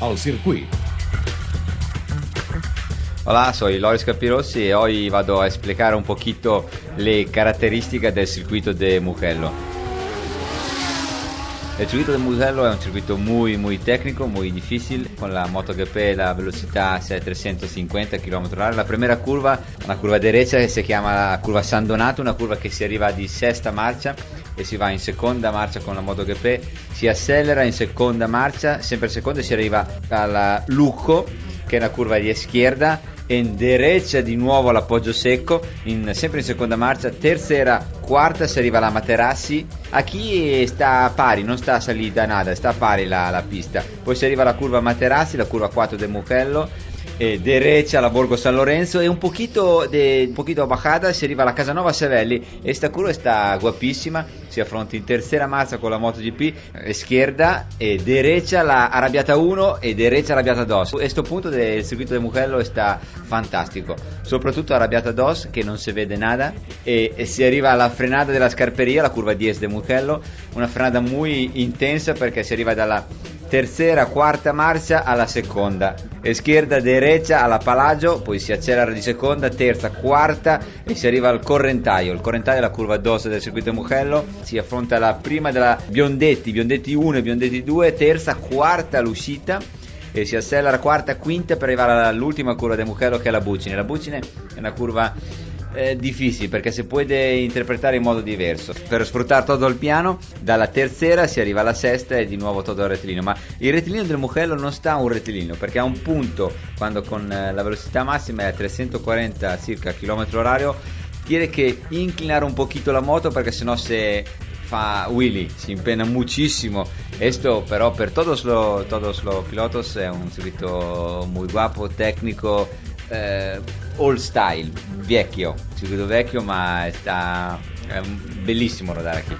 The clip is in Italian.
al circuit. Hola, soy Loris Capirossi y hoy vado a explicar un poquito le características del circuito de Mugello. El circuito de Mugello es un circuito muy muy técnico, muy difícil, con la MotoGP la velocidad es 350 km/h. La primera curva, una curva derecha che si chiama la curva San Donato, una curva che si arriva di sesta marcia e si va in seconda marcia con la MotoGP, si accelera in seconda marcia, sempre seconda si arriva alla Lucco, che è una curva di schierda en derecha di nuovo all'appoggio secco, in, sempre in seconda marcia, tercera, quarta si arriva alla Materassi, a chi sta pari, non sta salita nada, sta pari la, la pista, poi si arriva alla curva Materassi, la curva 4 del Mugello, eh, derecha la Borgo San Lorenzo. E un poquito, de, un poquito bajada si arriva alla Casanova Sevelli. E sta curva sta guapissima. Si affronta in terza marcia con la MotoGP schierda. E derecha la Arrabbiata 1 e derecha Arrabbiata 2 e questo punto del circuito del Mugello sta fantastico. Soprattutto Arrabbiata 2 che non si vede nada. E, e, si arriva alla frenata della scarperia la curva 10 del Mugello. Una frenata molto intensa perché si arriva dalla tercera, quarta marcia alla seconda, schierda derecha alla Palagio, poi si accelera di seconda, terza, quarta e si arriva al correntaio. Il correntaio è la curva 2 del circuito Mugello, si affronta la prima della Biondetti, Biondetti 1 e Biondetti 2, terza, quarta l'uscita e si accelera quarta, quinta per arrivare all'ultima curva del Mugello che è la Bucine. La Bucine è una curva difficile perché si può interpretare in modo diverso. Per sfruttare tutto il piano, dalla terza si arriva alla sesta e di nuovo tutto il rettilineo. Ma il rettilineo del Mugello non sta a un rettilineo perché ha un punto quando con eh, la velocità massima è a 340 circa km orario. Tiene che inclinare un pochino la moto perché sennò se fa Willy, si impena muchísimo. Esto, però, per todos los, todos los pilotos è un circuito muy guapo, tecnico, eh, old style, vecchio, circuito vecchio, ma sta, è bellissimo rodare qui.